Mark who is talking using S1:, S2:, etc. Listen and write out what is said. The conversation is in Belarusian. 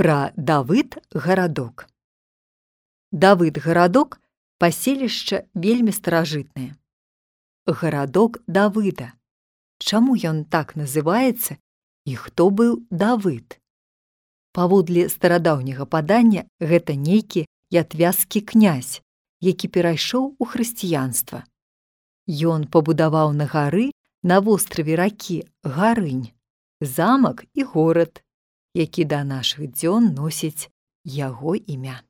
S1: пра давыд гарадок. Давыд гарадок паселішча вельмі старажытнае. Гарадок Давыда. Чаму ён так называецца і хто быў Давыд? Паводле старадаўняга падання гэта нейкі ятвязкі князь, які перайшоў у хрысціянства. Ён пабудаваў на гары на востраве ракі гарынь, замак і горад, які да нашых дзён носіць яго імя.